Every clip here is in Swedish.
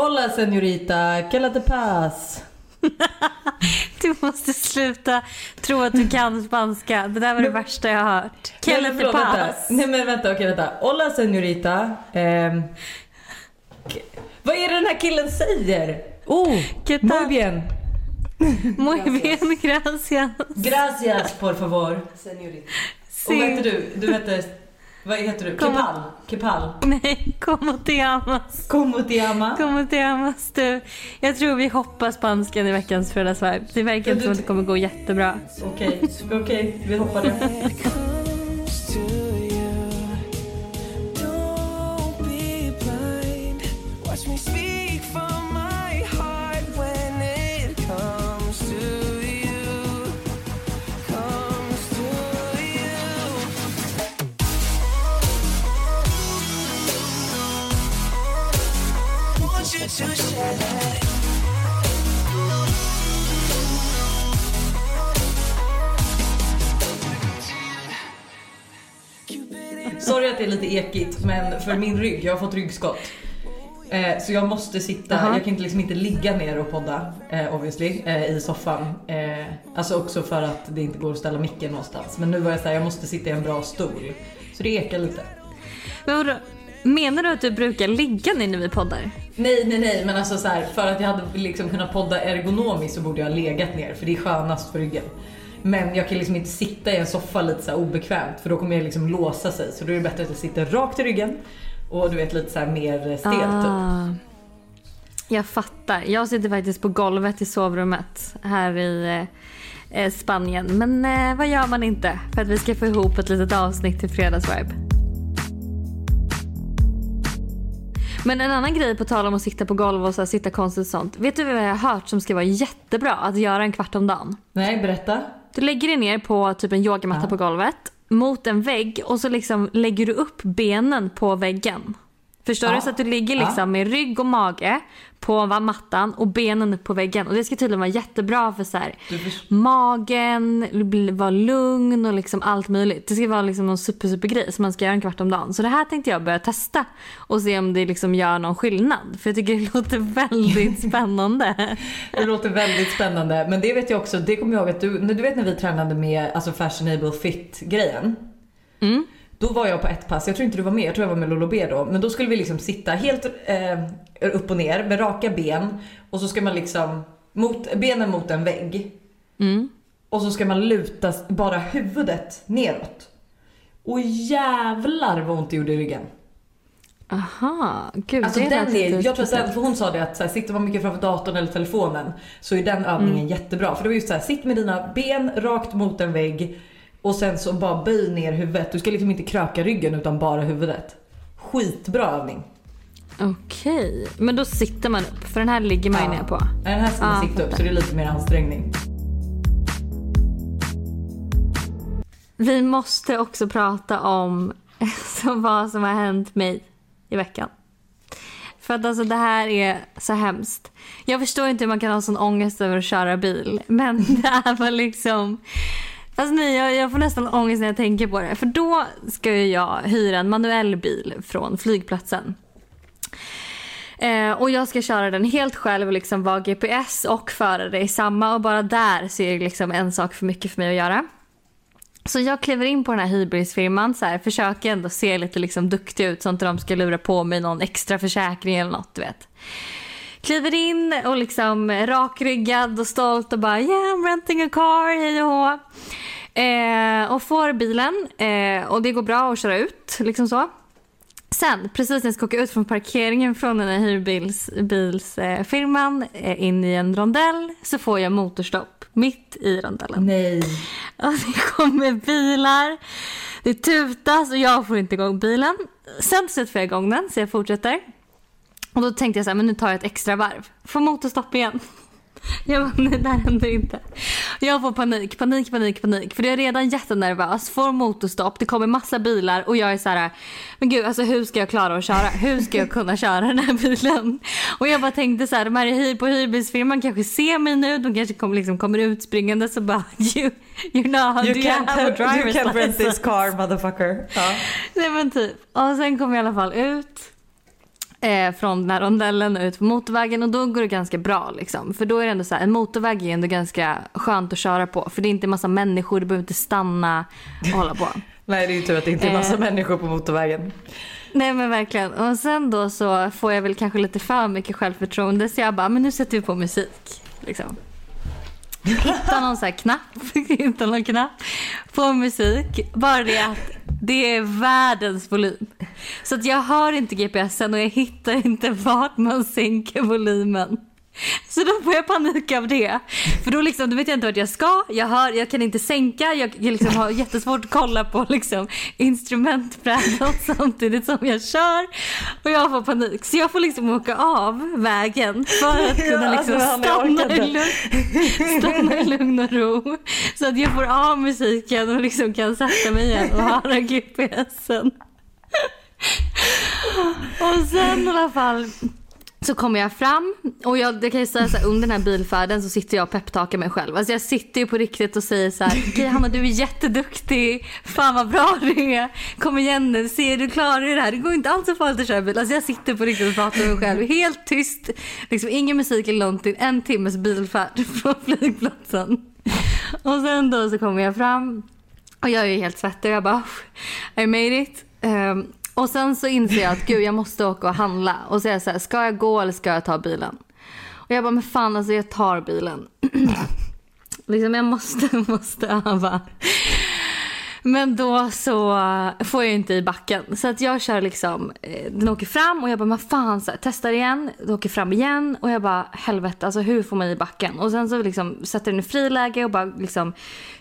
Hola señorita, que te paz? Du måste sluta tro att du kan spanska. Det där var det värsta jag har hört. Que te förlåt, vänta. paz. Nej men vänta, okej vänta. Hola señorita. Ehm, k- vad är det den här killen säger? Oh, ¿Qué muy bien. Muy bien, gracias. Gracias por favor. Señorita. Och vad Sí. heter du? Du heter, vad heter du? Como- Kepal? Kepal? Nej, como te amas. Como te ama? Como te amas du. Jag tror vi hoppar spanskan i veckans fredagsvibe. Det verkar inte som att det kommer gå jättebra. Okej, okej, vi hoppar det. lite ekigt men för min rygg, jag har fått ryggskott. Eh, så jag måste sitta, Jaha. jag kan inte, liksom inte ligga ner och podda eh, obviously eh, i soffan. Eh, alltså också för att det inte går att ställa micken någonstans. Men nu var jag såhär, jag måste sitta i en bra stol. Så det ekar lite. Men vadå? Menar du att du brukar ligga ner när vi poddar? Nej nej nej men alltså så här, för att jag hade liksom kunnat podda ergonomiskt så borde jag ha legat ner för det är skönast för ryggen. Men jag kan liksom inte sitta i en soffa lite så obekvämt för då kommer jag liksom låsa sig. Så då är det bättre att jag sitter rakt i ryggen och du vet lite så här mer stelt typ. Ah. Jag fattar. Jag sitter faktiskt på golvet i sovrummet här i eh, Spanien. Men eh, vad gör man inte för att vi ska få ihop ett litet avsnitt till fredagsvibe? Men en annan grej på tal om att sitta på golv och så här, sitta konstigt och sånt. Vet du vad jag har hört som ska vara jättebra att göra en kvart om dagen? Nej berätta. Du lägger dig ner på typ en yogamatta Ja. på golvet mot en vägg och så liksom lägger du upp benen på väggen. Förstår Ja. du? Så att du ligger Ja. liksom med rygg och mage på va- mattan och benen upp på väggen. Och det ska tydligen vara jättebra för så här, magen, vara lugn och liksom allt möjligt. Det ska vara liksom någon super, super grej som man ska göra en kvart om dagen. Så det här tänkte jag börja testa och se om det liksom gör någon skillnad. För jag tycker det låter väldigt spännande. Det låter väldigt spännande. Men det vet jag också, det kommer jag ihåg att du, du vet när vi tränade med alltså fashionable fit grejen. Mm. Då var jag på ett pass, jag tror inte du var med, jag tror jag var med Lolo B då. Men då skulle vi liksom sitta helt eh, upp och ner med raka ben. Och så ska man liksom, mot, benen mot en vägg. Mm. Och så ska man luta bara huvudet neråt. Och jävlar vad ont det gjorde i ryggen. Aha, gud Alltså det den är, jag tror att den, för hon sa det att så här, sitter man mycket framför datorn eller telefonen så är den övningen Mm. jättebra. För det var just så här, sitt med dina ben rakt mot en vägg och sen så bara böj ner huvudet. Du ska liksom inte kröka ryggen utan bara huvudet. Skitbra övning. Okej, men då sitter man upp för den här ligger man ju Ja. ner på. Den här ska man Ja, sitta upp så det är lite mer ansträngning. Vi måste också prata om vad som har hänt mig i veckan. För att alltså det här är så hemskt. Jag förstår inte hur man kan ha sån ångest över att köra bil. Men det här var liksom... Alltså nej, jag, jag får nästan ångest när jag tänker på det. För då ska ju jag hyra en manuell bil från flygplatsen. Eh, och jag ska köra den helt själv och liksom vara GPS och förare i samma. Och bara där så är det liksom en sak för mycket för mig att göra. Så jag kliver in på den här hybrisfirman, så här, försöker ändå se lite liksom duktig ut så att inte de ska lura på mig någon extra försäkring eller något, du vet. Kliver in och liksom rakryggad och stolt och bara yeah I'm renting a car, hej och hå. Eh, och får bilen eh, och det går bra att köra ut, liksom så. Sen, precis när jag ska åka ut från parkeringen från den här hyrbilsfirman eh, in i en rondell så får jag motorstopp mitt i rondellen. Nej. Och det kommer bilar, det tutas och jag får inte igång bilen. Sen till slut får jag igång den så jag fortsätter. Och då tänkte jag så här, men nu tar jag ett extra varv. Får motorstopp igen. Jag bara, nej det här händer inte. Jag får panik, panik, panik, panik. För jag är redan jättenervös, får motorstopp, det kommer massa bilar och jag är så här, men gud alltså hur ska jag klara att köra? Hur ska jag kunna köra den här bilen? Och jag bara tänkte så här, de här på hyrbilsfirman kanske ser mig nu, de kanske kommer, liksom, kommer ut springande så bara, you, you know how You do you have a driver's you can't rent this license?" car motherfucker. Ja. Nej men typ. Och sen kom jag i alla fall ut. Eh, från den här rondellen ut på motorvägen och då går det ganska bra liksom. För då är det ändå så här, en motorväg är ändå ganska skönt att köra på. För det är inte massa människor, du behöver inte stanna och hålla på. Nej det är ju tur att det inte är massa Eh. människor på motorvägen. Nej men verkligen. Och sen då så får jag väl kanske lite för mycket självförtroende så jag bara, men nu sätter vi på musik. Liksom. Hitta någon så här knapp, hitta någon knapp på musik. Bara det att det är världens volym. Så att jag hör inte GPSen och jag hittar inte vart man sänker volymen. Så då får jag panik av det. För då, liksom, då vet jag inte vart jag ska. Jag, hör, jag kan inte sänka. Jag, jag liksom har jättesvårt att kolla på liksom, instrumentbrädan samtidigt som jag kör. Och jag får panik. Så jag får liksom åka av vägen för att kunna Ja, liksom alltså, stanna, i lugn, stanna i lugn och ro. Så att jag får av musiken och liksom kan sätta mig igen och höra GPSen. Och sen i alla fall så kommer jag fram och jag, det kan ju säga så här, under den här bilfärden så sitter jag och pepptakar mig själv. Alltså jag sitter ju på riktigt och säger så här, okej Hanna du är jätteduktig, fan vad bra du är, kom igen nu, se du klarar det här, det går inte alls så farligt att köra bil. Alltså jag sitter på riktigt och pratar med mig själv, helt tyst, liksom ingen musik eller någonting, en timmes bilfärd från flygplatsen. Och sen då så kommer jag fram och jag är ju helt svettig och jag bara, I made it. Ehm, och sen så inser jag att gud jag måste åka och handla. Och så är jag så här, ska jag gå eller ska jag ta bilen? Och jag bara, men fan alltså jag tar bilen. liksom jag måste, måste öva. Men då så får jag inte i backen. Så att jag kör liksom, eh, den åker fram och jag bara, men fan, så här, testar igen. Den åker fram igen och jag bara, helvete, alltså hur får man i backen? Och sen så liksom sätter den i friläge och bara liksom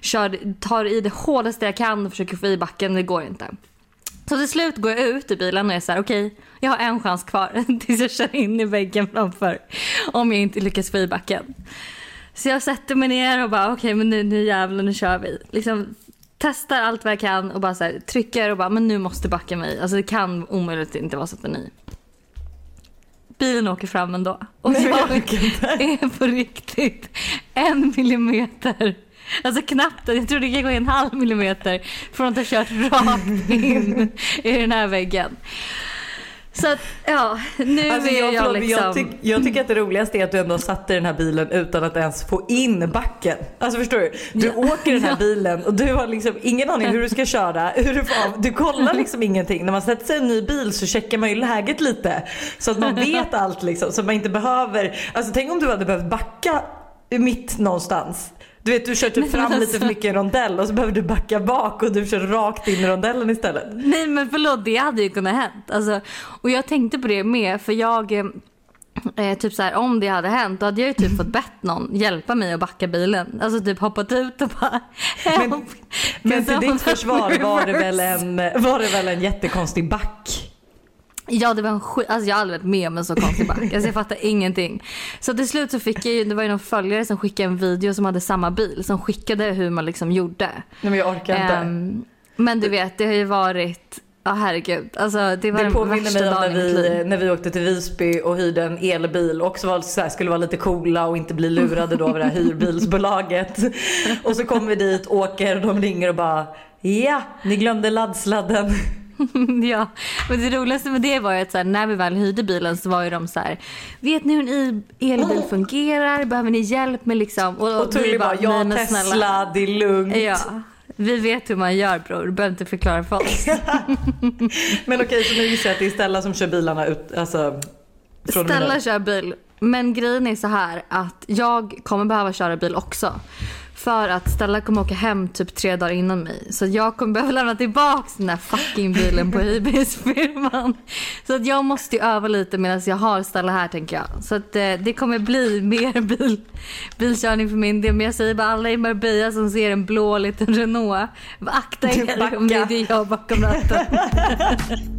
kör, tar i det hårdaste jag kan och försöker få i backen, det går inte. Så till slut går jag ut ur bilen och är så här, okej, jag har en chans kvar tills jag kör in i väggen framför. Om jag inte lyckas få i backen. Så jag sätter mig ner och bara, okej men nu, nu jävlar, nu kör vi. Liksom testar allt vad jag kan och bara så här, trycker och bara, men nu måste backen mig. Alltså det kan omöjligt inte vara så att den är i. Bilen åker fram ändå. Och Nej, jag är på riktigt en millimeter Alltså knappt, jag tror det kan gå en halv millimeter från att ha kört rakt in i den här väggen. Så att, ja, nu Alltså, är jag, jag, liksom... jag, tyck, jag tycker att det roligaste är att du ändå satt i den här bilen utan att ens få in backen. Alltså förstår du? Du Ja. åker den här bilen och du har liksom ingen aning hur du ska köra, hur du får. Du kollar liksom ingenting. När man sätter sig i en ny bil så checkar man ju läget lite. Så att man vet allt liksom. Så man inte behöver, alltså tänk om du hade behövt backa mitt någonstans. Du vet du kör typ fram lite alltså- för mycket i en rondell och så behöver du backa bak och du kör rakt in i rondellen istället. Nej men förlåt, det hade ju kunnat hänt. Alltså, och jag tänkte på det med för jag eh, typ så här, om det hade hänt då hade jag ju typ fått bett någon hjälpa mig att backa bilen. Alltså typ hoppat ut och bara Men-. Men till ditt försvar var det, väl en, var det väl en jättekonstig back? Ja det var en skit, alltså jag har aldrig varit med om en så konstig back. Alltså jag fattar ingenting. Så till slut så fick jag ju, det var ju någon följare som skickade en video som hade samma bil. Som skickade hur man liksom gjorde. Nej men jag orkar inte. Ehm, men du vet det har ju varit, ja herregud. Alltså det var det den värsta mig om när dagen vi, när vi åkte till Visby och hyrde en elbil och också var så här, skulle vara lite coola och inte bli lurade då av det här hyrbilsbolaget. Och så kommer vi dit, åker och de ringer och bara Ja, ni glömde laddsladden. ja, men det roligaste med det var ju att så här, när vi väl hyrde bilen så var ju de så här, vet ni hur en elbil fungerar? Behöver ni hjälp med liksom? Och vi Tully bara, ja "Nej, men Tesla, det är lugnt. Ja, vi vet hur man gör bror, du behöver inte förklara för oss. Men okej, så nu gissar jag att det är Stella som kör bilarna ut, alltså från och Stella kör bil. Men grejen är så här att jag kommer behöva köra bil också. För att Stella kommer åka hem typ tre dagar innan mig. Så jag kommer behöva lämna tillbaka den där fucking bilen på hyrbilsfirman. Så att jag måste ju öva lite medan jag har Stella här tänker jag. Så att eh, det kommer bli mer bil, bilkörning för min del. Men jag säger bara alla i Marbella som ser en blå liten Renault. Akta er om det är jag bakom ratten.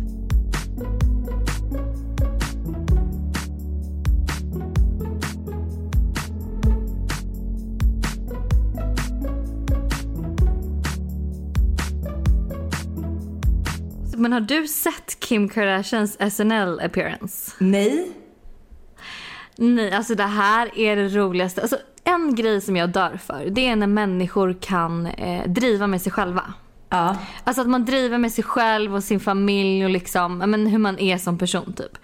Men har du sett Kim Kardashians SNL appearance? Nej. Nej, alltså det här är det roligaste. Alltså, en grej som jag dör för, det är när människor kan eh, driva med sig själva. Ja. Alltså att man driver med sig själv och sin familj och liksom, men hur man är som person typ.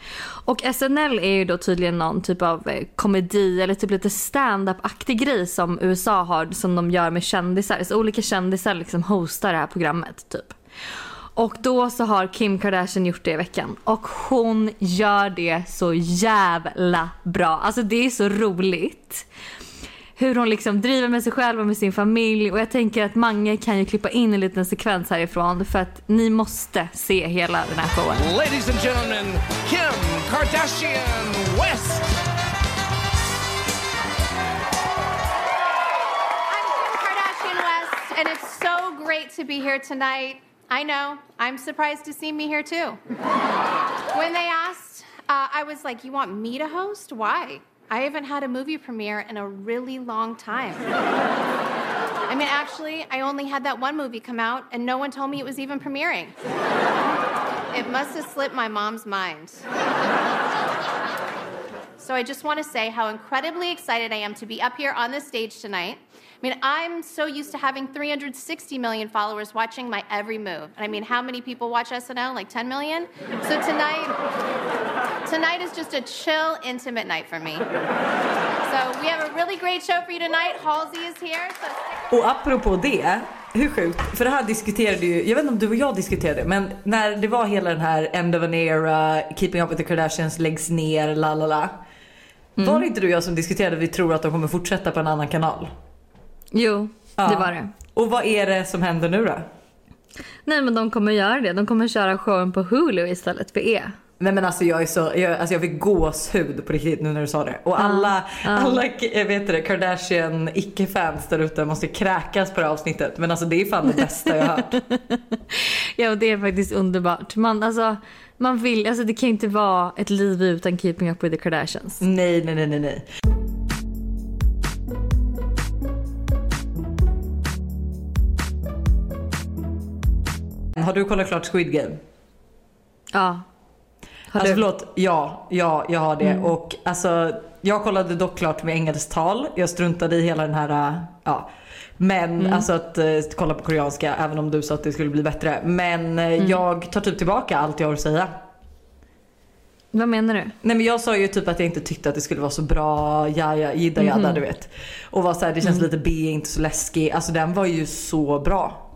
Och SNL är ju då tydligen någon typ av eh, komedi eller typ lite stand-up-aktig grej som USA har som de gör med kändisar. Så olika kändisar liksom hostar det här programmet typ. Och då så har Kim Kardashian gjort det i veckan och hon gör det så jävla bra. Alltså det är så roligt hur hon liksom driver med sig själv och med sin familj och jag tänker att Mange kan ju klippa in en liten sekvens härifrån för att ni måste se hela den här showen. Ladies and gentlemen, Kim Kardashian West. I'm Kim Kardashian West, and it's so great to be here tonight. I know, I'm surprised to see me here too. when they asked, uh, I was like, You want me to host? Why? I haven't had a movie premiere in a really long time. I mean, actually, I only had that one movie come out, and no one told me it was even premiering. It must have slipped my mom's mind. So I just want to say how incredibly excited I am to be up here on this stage tonight. I mean, I'm so used to having 360 million followers watching my every move. And I mean, how many people watch SNL? Like 10 million? So tonight, tonight is just a chill, intimate night for me. So we have a really great show for you tonight. Halsey is here. So Och apropå det, hur sjukt? För det här diskuterade ju, jag vet inte om du och jag diskuterade men när det var hela den här end of an era, keeping up with the Kardashians läggs ner, la la la. Var det inte du och jag som diskuterade att vi tror att de kommer fortsätta på en annan kanal? Jo, Ja. det var det. Och vad är det som händer nu då? Nej men de kommer göra det. De kommer köra showen på Hulu istället för E. Nej men alltså jag är så, jag, alltså jag fick gåshud på riktigt nu när du sa det. Och alla, alla jag vet det, Kardashian icke-fans där ute måste kräkas på det här avsnittet. Men alltså det är fan det bästa jag har hört. Ja och det är faktiskt underbart. Man, alltså, man vill, alltså det kan inte vara ett liv utan Keeping Up With The Kardashians. Nej, nej, nej, nej, nej. Har du kollat klart Squid Game? Ja. Har Alltså du? förlåt, ja, ja, jag har det. Och alltså, jag kollade dock klart med engelsktal. Jag struntade i hela den här, äh, ja. Men alltså att eh, kolla på koreanska, även om du sa att det skulle bli bättre. Men eh, jag tar typ tillbaka allt jag har att säga. Vad menar du? Nej men jag sa ju typ att jag inte tyckte att det skulle vara så bra, ja ja, jidda jadda du vet. Och var så här, det känns lite B, inte så läskig. Alltså den var ju så bra.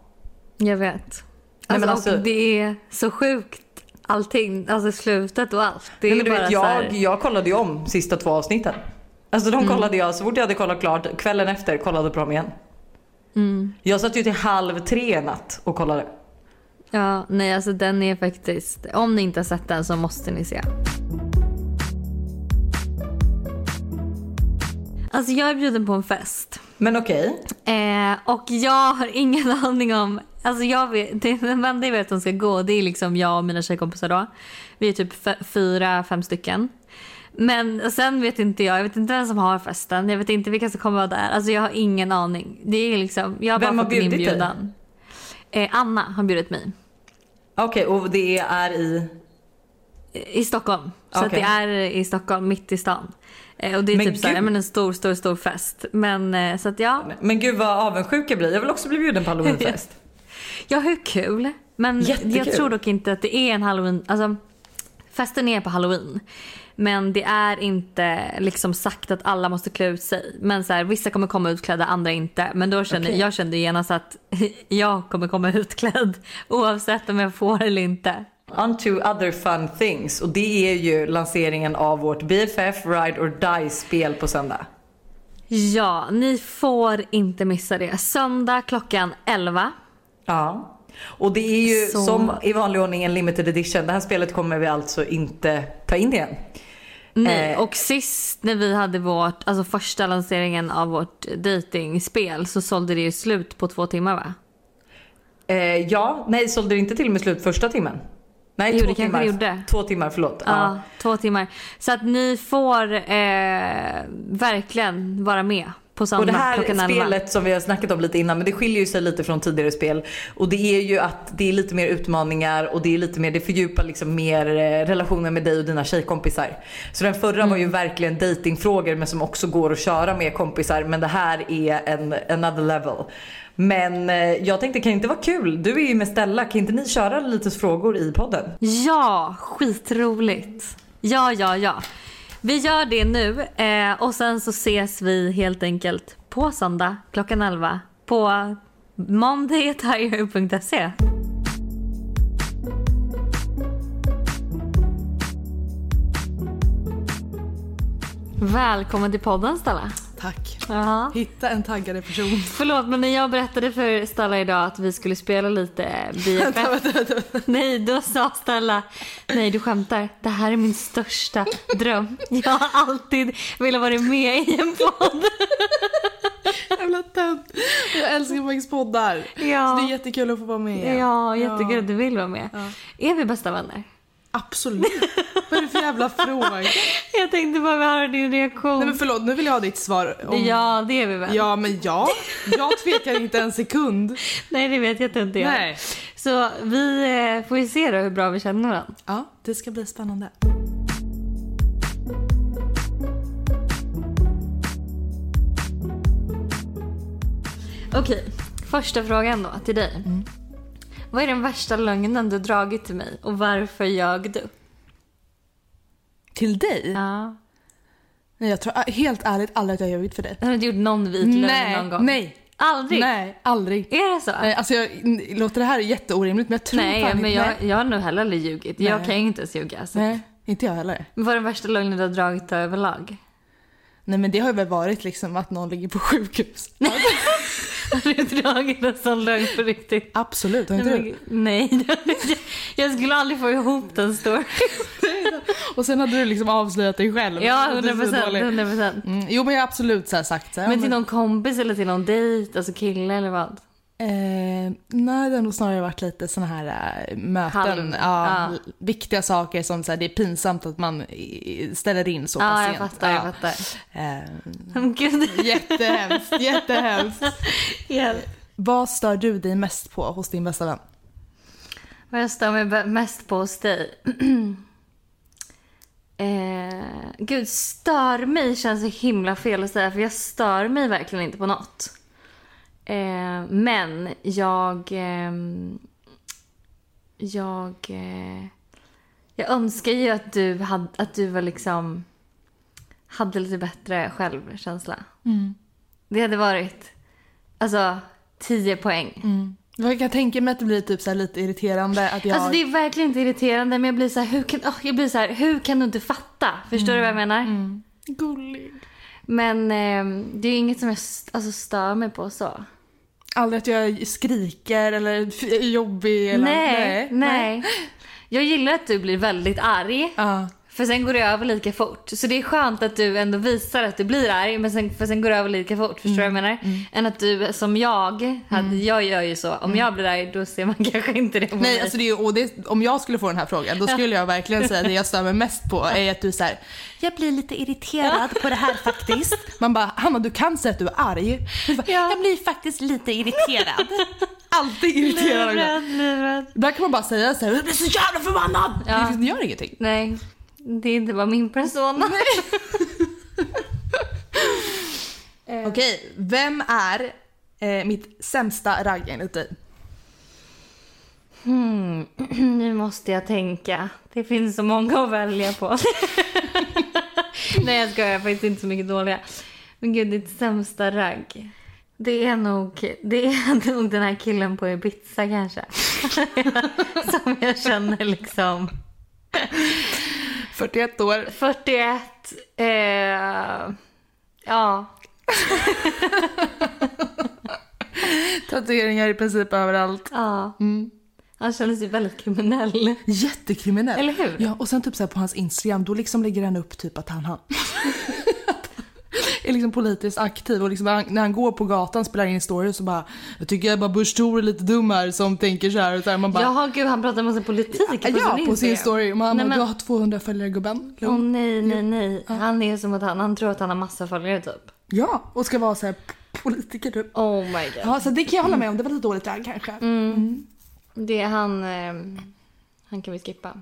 Jag vet. Nej, men Alltså, alltså- och det är så sjukt allting, alltså slutet och allt. Det är Nej, men du vet, så här, jag, jag kollade ju om sista två avsnitten. Alltså de kollade jag, så fort jag hade kollat klart, kvällen efter kollade på dem igen. Jag satt ju till halv tre en natt och kollade. Ja, nej alltså den är faktiskt, om ni inte har sett den så måste ni se. Alltså jag är bjuden på en fest. Men okej. Eh, och jag har ingen aning om, alltså jag vet, det den enda jag vet de ska gå det är liksom jag och mina tjejkompisar då. Vi är typ fyra, fem stycken. Men sen vet inte jag, jag vet inte vem som har festen, jag vet inte vilka som kommer vara där. Alltså jag har ingen aning. Det är liksom, jag har Vem bara har fått en inbjudan. Eh, Anna har bjudit mig. Okej och det är i... I Stockholm. Så Okej. det är i Stockholm, mitt i stan. Eh, och det är Men typ gud. ja, men en stor, stor, stor fest. Men eh, så att ja. Men gud vad avundsjuk jag blir. Jag vill också bli bjuden på halloweenfest. Ja, hur kul? Men Jättekul. jag tror dock inte att det är en halloween, alltså festen är på halloween. Men det är inte liksom sagt att alla måste klä ut sig. Men så här, vissa kommer komma utklädda, andra inte. Men då kände Okej. jag kände genast att jag kommer komma utklädd oavsett om jag får eller inte. On to other fun things. Och det är ju lanseringen av vårt BFF Ride or Die-spel på söndag. Ja, ni får inte missa det. Söndag klockan 11. Ja. Och det är ju Så- som i vanlig ordning en limited edition. Det här spelet kommer vi alltså inte ta in igen. Nej, Eh. och sist när vi hade vårt, alltså första lanseringen av vårt datingspel så sålde det ju slut på två timmar va? Eh, ja, nej sålde det inte till med slut första timmen? Nej, Jo, två det timmar. gjorde. Två timmar, förlåt. Ja, Ja. två timmar. Så att ni får eh, verkligen vara med på Och söndag det här klockan 11. spelet som vi har snackat om lite innan, men det skiljer ju sig lite från tidigare spel. Och det är ju att det är lite mer utmaningar och det är lite mer, det fördjupar liksom mer eh, relationen med dig och dina tjejkompisar. Så den förra var ju Mm. verkligen datingfrågor men som också går att köra med kompisar. Men det här är en another level. Men eh, jag tänkte kan det inte vara kul? Du är ju med Stella, kan inte ni köra lite frågor i podden? Ja, skitroligt. Ja, ja, ja. Vi gör det nu eh, och sen så ses vi helt enkelt på söndag klockan 11 på mondayattire.se. Välkommen till podden Stella. Tack. Jaha. Hitta en taggade person. Förlåt men när jag berättade för Stella idag att vi skulle spela lite BFF. Nej då sa Stella, nej du skämtar. Det här är min största dröm. Jag har alltid velat vara med i en podd. Jävla tönt. Jag älskar faktiskt poddar. Ja. Så det är jättekul att få vara med. Ja, jättekul att du vill vara med. Är vi bästa vänner? Absolut. Jävla fråga? Jag tänkte bara höra din reaktion. Nej men förlåt, nu vill jag ha ditt svar. Om... Ja, det är vi väl? Ja men ja, jag tvekar inte en sekund. Nej, det vet jag inte gör. Nej. Så vi eh, får ju se då hur bra vi känner varandra. Ja, det ska bli spännande. Okej, första frågan då till dig. Vad är den värsta lögnen du dragit till mig och varför ljög du? Till dig? Ja. Nej jag tror äh, helt ärligt aldrig att jag har ljugit för dig. Har du inte gjort någon vit lögn Nej, någon gång? nej. Aldrig? Nej, aldrig. Är det så? Nej, alltså jag, låter det här jätteorimligt men jag tror Nej, fan men inte... jag, jag har nog heller aldrig ljugit. Jag Nej. kan ju inte ens ljuga. Så. Nej, inte jag heller. Men Vad är den värsta lögnen du har dragit överlag? Nej men det har ju väl varit liksom att någon ligger på sjukhus. Har du dragit en sån lögn på riktigt? Absolut, har inte du? men- Nej, jag. skulle aldrig få ihop den storyn. Och sen hade du liksom avslöjat dig själv. Ja, Och det är 100 så procent. dåligt. 100 procent. Mm, jo men jag har absolut så sagt så här, Men till någon kompis eller till någon dejt, alltså kille eller vad? Eh, nej, det har nog snarare varit lite såna här äh, möten. Ja, ja. Viktiga saker som så här, det är pinsamt att man ställer in så Ja, pass jag sent. fattar, jag Ja. fattar. Eh, Men Gud, jättehemskt, jättehemskt. hjälp. Vad stör du dig mest på hos din bästa vän? Vad jag stör mig mest på hos dig? eh, gud, stör mig känns så himla fel att säga för jag stör mig verkligen inte på något. Eh, men jag... ehm, jag... Eh, jag önskar ju att du, hade, att du var liksom... Hade lite bättre självkänsla. Det hade varit... Alltså, 10 poäng. Jag kan tänka mig att det blir typ så här lite irriterande att jag... Alltså det är verkligen inte irriterande men jag blir så här, hur kan, åh, jag blir så här, hur kan du inte fatta? Förstår du vad jag menar? Gullig. Men eh, det är ju inget som jag alltså, stör mig på så. Aldrig att jag skriker eller är jobbig eller... nej, nej. Jag gillar att du blir väldigt arg. Ja. För sen går det över lika fort. Så det är skönt att du ändå visar att du blir arg men sen, för sen går det över lika fort. Förstår du vad jag menar? Än att du som jag, hade, jag gör ju så. Om jag blir arg då ser man kanske inte det på Nej, mig. alltså det är, det, om jag skulle få den här frågan då skulle jag verkligen säga att det jag stör mig mest på är att du här, jag blir lite irriterad på det här faktiskt. Man bara, Hanna du kan säga att du är arg. Du bara, Ja. Jag blir faktiskt lite irriterad. Alltid irriterad. Livrädd, livrädd. Där kan man bara säga så här, jag blir så jävla förbannad. Ja. Det gör ingenting. Nej, det inte bara min persona. Okej, vem är eh, mitt sämsta ragg enligt dig? Hmm, nu måste jag tänka. Det finns så många att välja på. Nej jag skojar, jag har faktiskt inte så mycket dåliga. Men gud, ditt sämsta ragg. Det är nog, det är nog den här killen på Ibiza kanske. Som jag känner liksom 41 år. 41. Eh, ja, Tatueringar i princip överallt. ja. Han kändes ju väldigt kriminell. Jättekriminell. Eller hur? Ja, och sen typ så här på hans Instagram, då liksom lägger han upp typ att han, han är liksom politiskt aktiv och liksom när han, när han går på gatan spelar in stories så bara Jag tycker Ebba Busch Thor är lite dum här som tänker så här och så här. Man bara Jaha gud, han pratar massa politik på Ja, sin på sin story. Man Nej, bara, men- du har 200 följare gubben. Åh nej, nej, nej. Han är som att han, han tror att han har massa följare typ. Ja, och ska vara så här politiker typ. Oh my god. Ja, så det kan jag hålla med om. Det var lite dåligt där kanske. Det är han, eh, han kan vi skippa.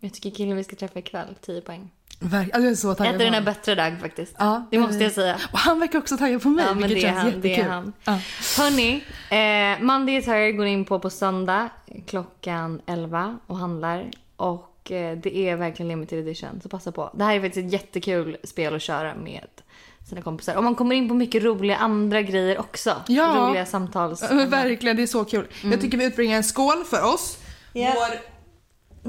Jag tycker killen vi ska träffa ikväll, 10 poäng. Verk- alltså, jag är så taggad den är honom. bättre dag faktiskt. Ja, det måste jag säga. Och han verkar också taggad på mig, Ja, men vilket det är, känns han, det är jättekul. han. Ja. Hörni, eh, Monday Her går in på på söndag klockan 11 och handlar. Och eh, det är verkligen limited edition, så passa på. Det här är faktiskt ett jättekul spel att köra med sina kompisar. Och man kommer in på mycket roliga andra grejer också. Ja. Roliga samtals... Verkligen, det är så kul. Jag tycker vi utbringar en skål för oss. Ja. Vår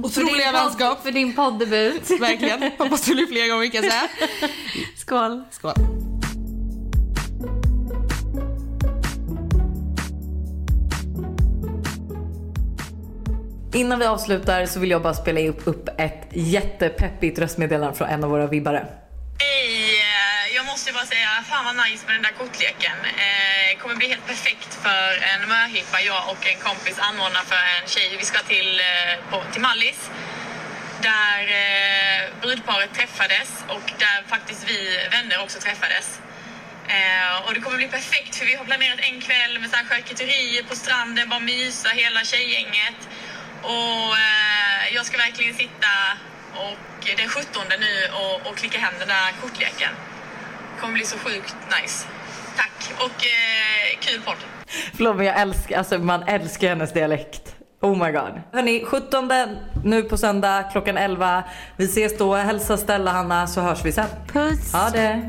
otroliga vänskap. För din poddebut. Verkligen. Hoppas det blir fler gånger kan jag säga. Skål. Skål. Innan vi avslutar så vill jag bara spela upp, upp ett jättepeppigt röstmeddelande från en av våra vibbare fan vad nice med den där kortleken. Eh, kommer bli helt perfekt för en möhippa jag och en kompis anordnar för en tjej. Vi ska till, eh, på, till Mallis. Där eh, brudparet träffades och där faktiskt vi vänner också träffades. Eh, och det kommer bli perfekt för vi har planerat en kväll med så här charkuterier på stranden, bara mysa hela tjejgänget. Och eh, jag ska verkligen sitta och den 17 nu och, och klicka hem den där kortleken. Det kommer bli så sjukt nice. Tack och eh, kul podd. Förlåt men jag älskar, alltså man älskar hennes dialekt. Oh my god. Hörni, 17 nu på söndag klockan 11. Vi ses då. Hälsa Stella Hanna så hörs vi sen. Puss. Ha det.